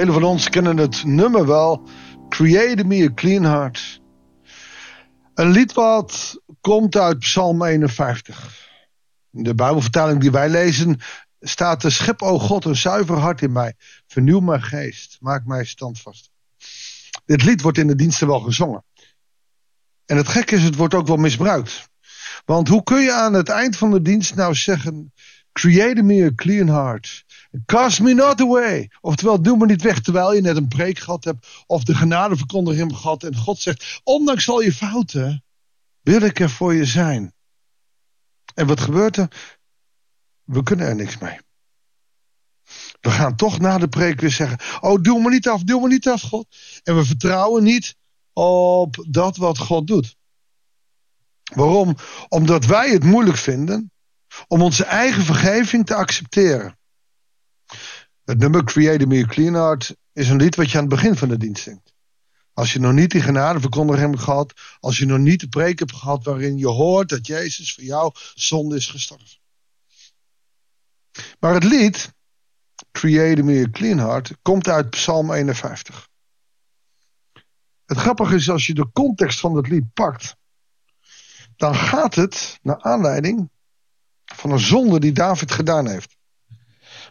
Velen van ons kennen het nummer wel. Create me a clean heart. Een lied wat komt uit Psalm 51. In de Bijbelvertaling die wij lezen staat er: Schep, o God, een zuiver hart in mij. Vernieuw mijn geest. Maak mij standvast. Dit lied wordt in de diensten wel gezongen. En het gekke is, het wordt ook wel misbruikt. Want hoe kun je aan het eind van de dienst nou zeggen: Create me a clean heart. Cast me not away. Oftewel, doe me niet weg terwijl je net een preek gehad hebt. Of de genadeverkondiging gehad. En God zegt, ondanks al je fouten, wil ik er voor je zijn. En wat gebeurt er? We kunnen er niks mee. We gaan toch na de preek weer zeggen, oh doe me niet af, doe me niet af God. En we vertrouwen niet op dat wat God doet. Waarom? Omdat wij het moeilijk vinden om onze eigen vergeving te accepteren. Het nummer Create Me a Clean Heart is een lied wat je aan het begin van de dienst zingt. Als je nog niet die genadeverkondiging hebt gehad, als je nog niet de preek hebt gehad waarin je hoort dat Jezus voor jou zonde is gestorven. Maar het lied Create Me a Clean Heart komt uit Psalm 51. Het grappige is als je de context van het lied pakt, dan gaat het naar aanleiding van een zonde die David gedaan heeft.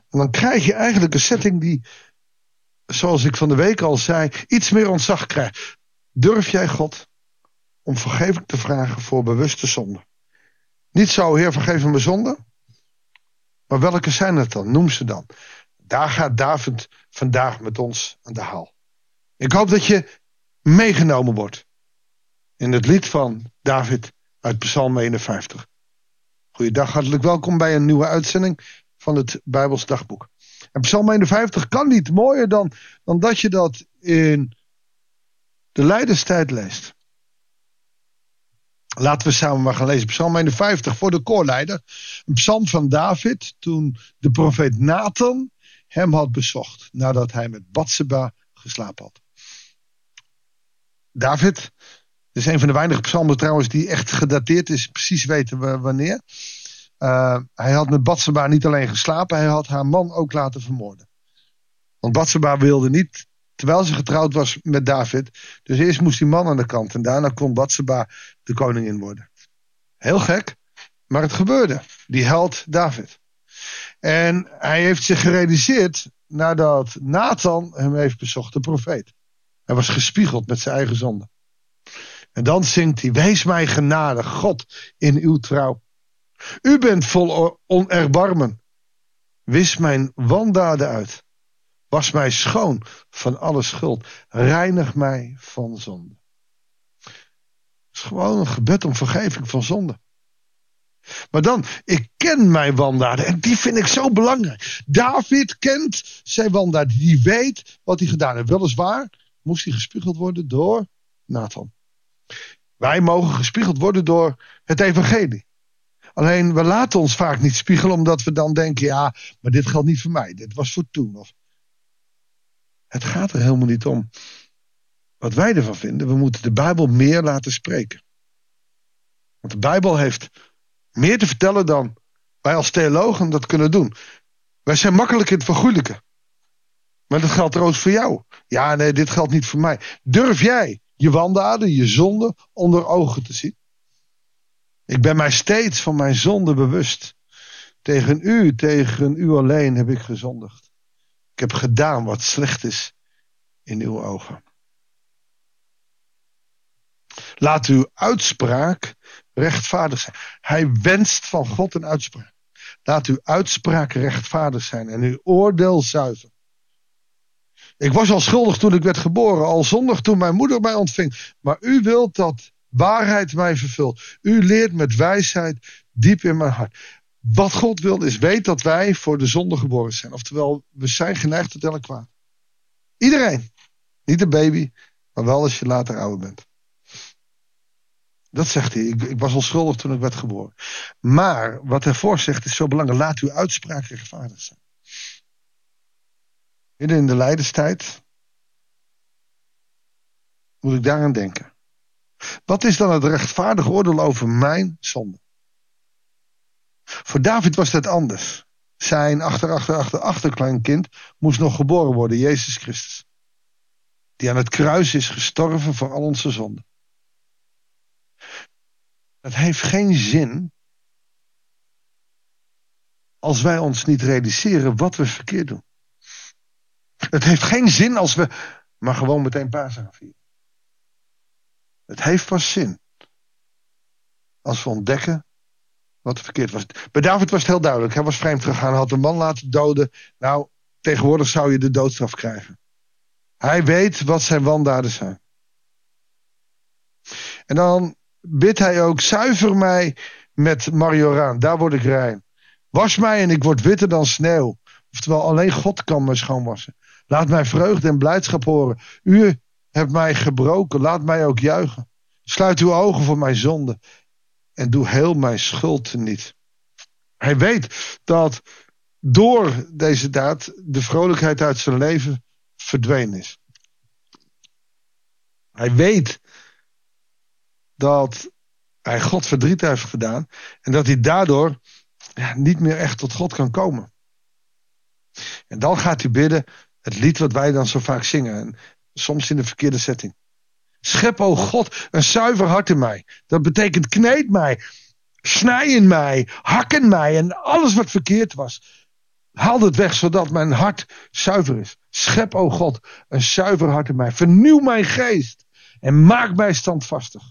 En dan krijg je eigenlijk een setting die, zoals ik van de week al zei, iets meer ontzag krijgt. Durf jij God om vergeving te vragen voor bewuste zonde? Niet zo, Heer, vergeef me zonde. Maar welke zijn het dan? Noem ze dan. Daar gaat David vandaag met ons aan de haal. Ik hoop dat je meegenomen wordt in het lied van David uit Psalm 51. Goeiedag, hartelijk welkom bij een nieuwe uitzending van het Bijbels dagboek. En Psalm 51 kan niet mooier dan, dan dat je dat in de Leiderstijd leest. Laten we samen maar gaan lezen. Psalm 51 voor de koorleider. Een psalm van David toen de profeet Nathan hem had bezocht. Nadat hij met Batseba geslapen had. David is een van de weinige psalmen trouwens die echt gedateerd is. Precies weten we wanneer. Uh, hij had met Batseba niet alleen geslapen, hij had haar man ook laten vermoorden. Want Batseba wilde niet, terwijl ze getrouwd was met David. Dus eerst moest die man aan de kant en daarna kon Batseba de koningin worden. Heel gek, maar het gebeurde. Die held David. En hij heeft zich gerealiseerd nadat Nathan hem heeft bezocht, de profeet. Hij was gespiegeld met zijn eigen zonde. En dan zingt hij: Wees mij genadig, God, in uw trouw. U bent vol onerbarmen. Wis mijn wandaden uit. Was mij schoon van alle schuld. Reinig mij van zonde. Het is gewoon een gebed om vergeving van zonde. Maar dan, ik ken mijn wandaden en die vind ik zo belangrijk. David kent zijn wandaden, die weet wat hij gedaan heeft. Weliswaar moest hij gespiegeld worden door Nathan. Wij mogen gespiegeld worden door het evangelie. Alleen we laten ons vaak niet spiegelen omdat we dan denken, ja, maar dit geldt niet voor mij. Dit was voor toen. Of... Het gaat er helemaal niet om wat wij ervan vinden. We moeten de Bijbel meer laten spreken. Want de Bijbel heeft meer te vertellen dan wij als theologen dat kunnen doen. Wij zijn makkelijk in het vergoeilijken. Maar dat geldt trouwens voor jou. Ja, nee, dit geldt niet voor mij. Durf jij je wandaden, je zonde onder ogen te zien? Ik ben mij steeds van mijn zonde bewust. Tegen u, tegen u alleen heb ik gezondigd. Ik heb gedaan wat slecht is in uw ogen. Laat uw uitspraak rechtvaardig zijn. Hij wenst van God een uitspraak. Laat uw uitspraak rechtvaardig zijn en uw oordeel zuiver. Ik was al schuldig toen ik werd geboren, al zondig toen mijn moeder mij ontving. Maar u wilt dat waarheid mij vervult. U leert met wijsheid diep in mijn hart. Wat God wil is, weet dat wij voor de zonde geboren zijn. Oftewel, we zijn geneigd tot elk kwaad. Iedereen. Niet de baby, maar wel als je later ouder bent. Dat zegt hij. Ik, ik was onschuldig toen ik werd geboren. Maar wat hij zegt is zo belangrijk. Laat uw uitspraak rechtvaardig zijn. Midden in de lijdenstijd moet ik daaraan denken. Wat is dan het rechtvaardige oordeel over mijn zonde? Voor David was dat anders. zijn achter, achter, achter, achterkleinkind moest nog geboren worden, Jezus Christus. Die aan het kruis is gestorven voor al onze zonden. Het heeft geen zin als wij ons niet realiseren wat we verkeerd doen. Het heeft geen zin als we maar gewoon meteen Pasen gaan vieren. Het heeft pas zin als we ontdekken wat er verkeerd was. Bij David was het heel duidelijk. Hij was vreemd gegaan, had een man laten doden. Nou, tegenwoordig zou je de doodstraf krijgen. Hij weet wat zijn wandaden zijn. En dan bidt hij ook, zuiver mij met Marioraan, daar word ik rein. Was mij en ik word witter dan sneeuw. Oftewel, alleen God kan me schoonwassen. Laat mij vreugde en blijdschap horen. U hebt mij gebroken, laat mij ook juichen. Sluit uw ogen voor mijn zonde en doe heel mijn schuld niet. Hij weet dat door deze daad de vrolijkheid uit zijn leven verdwenen is. Hij weet dat hij God verdriet heeft gedaan en dat hij daardoor niet meer echt tot God kan komen. En dan gaat hij bidden het lied wat wij dan zo vaak zingen, en soms in de verkeerde setting. Schep, o God, een zuiver hart in mij. Dat betekent kneed mij, snij in mij, hak in mij en alles wat verkeerd was. Haal het weg zodat mijn hart zuiver is. Schep, o God, een zuiver hart in mij. Vernieuw mijn geest en maak mij standvastig.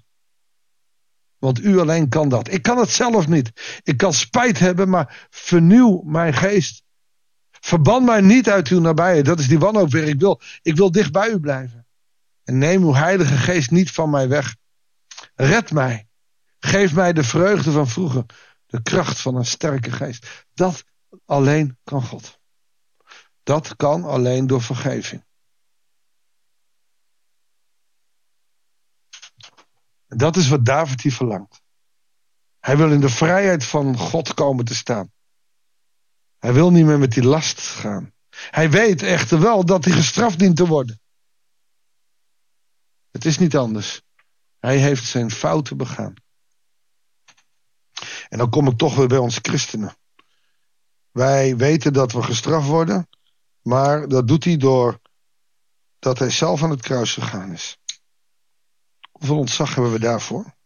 Want u alleen kan dat. Ik kan het zelf niet. Ik kan spijt hebben, maar vernieuw mijn geest. Verban mij niet uit uw nabije. Dat is die wanhoop weer. Ik wil, ik wil dicht bij u blijven. En neem uw heilige geest niet van mij weg. Red mij. Geef mij de vreugde van vroeger. De kracht van een sterke geest. Dat alleen kan God. Dat kan alleen door vergeving. Dat is wat David hier verlangt. Hij wil in de vrijheid van God komen te staan. Hij wil niet meer met die last gaan. Hij weet echter wel dat hij gestraft dient te worden. Het is niet anders. Hij heeft zijn fouten begaan. En dan kom ik toch weer bij ons christenen. Wij weten dat we gestraft worden, maar dat doet hij door dat hij zelf aan het kruis gegaan is. Hoeveel ontzag hebben we daarvoor?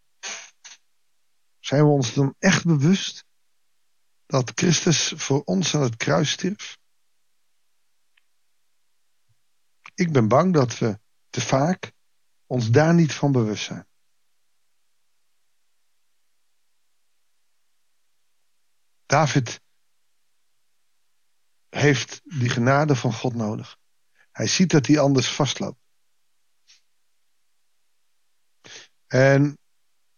Zijn we ons dan echt bewust dat Christus voor ons aan het kruis stierf? Ik ben bang dat we te vaak ons daar niet van bewust zijn. David heeft die genade van God nodig. Hij ziet dat hij anders vastloopt. En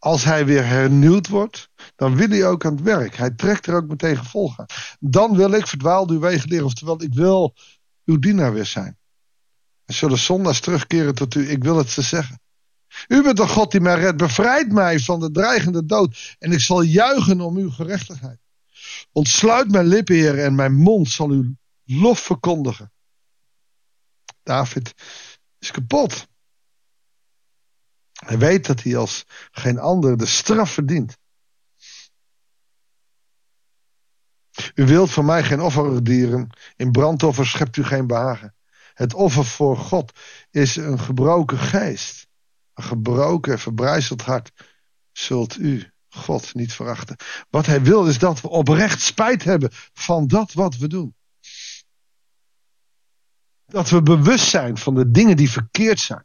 als hij weer hernieuwd wordt, dan wil hij ook aan het werk. Hij trekt er ook meteen gevolgen. Dan wil ik verdwaald uw wegen leren. Oftewel, ik wil uw dienaar weer zijn. En zullen zondags terugkeren tot u. Ik wil het ze zeggen. U bent de God die mij redt. Bevrijd mij van de dreigende dood. En ik zal juichen om uw gerechtigheid. Ontsluit mijn lippen, Heer, en mijn mond zal uw lof verkondigen. David is kapot. Hij weet dat hij als geen ander de straf verdient. U wilt van mij geen offerdieren. In brandoffer schept u geen behagen. Het offer voor God is een gebroken geest. Een gebroken, verbrijzeld hart zult u, God, niet verachten. Wat hij wil is dat we oprecht spijt hebben van dat wat we doen. Dat we bewust zijn van de dingen die verkeerd zijn.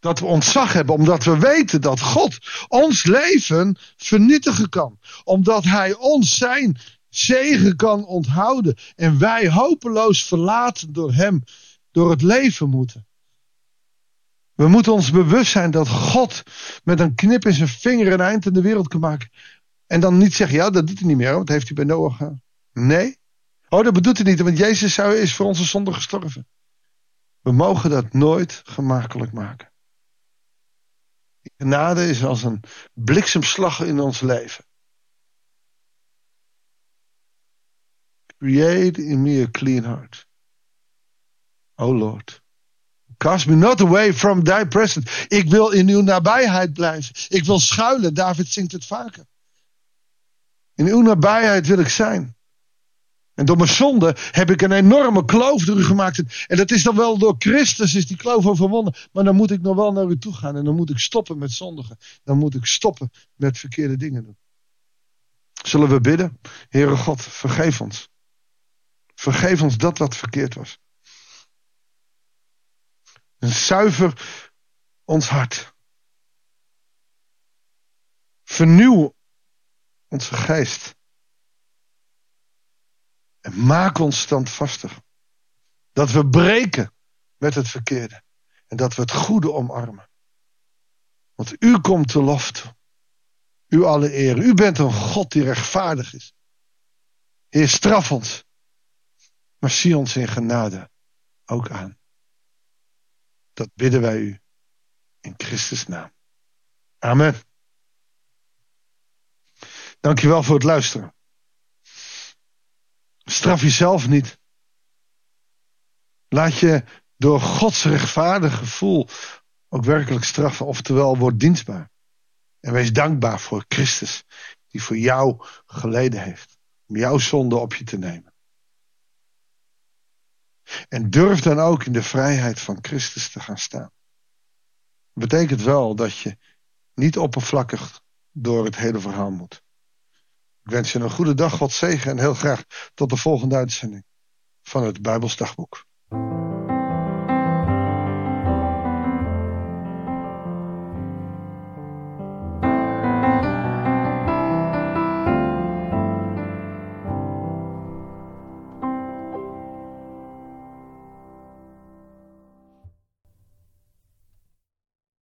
Dat we ontzag hebben omdat we weten dat God ons leven vernietigen kan. Omdat Hij ons zijn zegen kan onthouden. En wij hopeloos verlaten door Hem, door het leven moeten. We moeten ons bewust zijn dat God met een knip in zijn vinger een eind in de wereld kan maken. En dan niet zeggen, ja, dat doet hij niet meer, want heeft hij bij Noach. Nee. Oh, dat bedoelt hij niet, want Jezus is voor onze zonde gestorven. We mogen dat nooit gemakkelijk maken. Genade is als een bliksemslag in ons leven. Create in me a clean heart. Oh Lord. Cast me not away from thy presence. Ik wil in uw nabijheid blijven. Ik wil schuilen. David zingt het vaker. In uw nabijheid wil ik zijn. En door mijn zonde heb ik een enorme kloof door u gemaakt. En dat is dan wel door Christus is die kloof overwonnen. Maar dan moet ik nog wel naar u toe gaan. En dan moet ik stoppen met zondigen. Dan moet ik stoppen met verkeerde dingen doen. Zullen we bidden? Heere God, vergeef ons. Vergeef ons dat wat verkeerd was. Zuiver ons hart. Vernieuw onze geest. En maak ons standvastig. Dat we breken met het verkeerde. En dat we het goede omarmen. Want u komt te lof toe. U alle eer. U bent een God die rechtvaardig is. Heer, straf ons. Maar zie ons in genade ook aan. Dat bidden wij u. In Christus naam. Amen. Dankjewel voor het luisteren. Straf jezelf niet. Laat je door Gods rechtvaardig gevoel ook werkelijk straffen, oftewel word dienstbaar. En wees dankbaar voor Christus, die voor jou geleden heeft, om jouw zonde op je te nemen. En durf dan ook in de vrijheid van Christus te gaan staan. Dat betekent wel dat je niet oppervlakkig door het hele verhaal moet. Ik wens je een goede dag, God zegen en heel graag tot de volgende uitzending van het Bijbelsdagboek.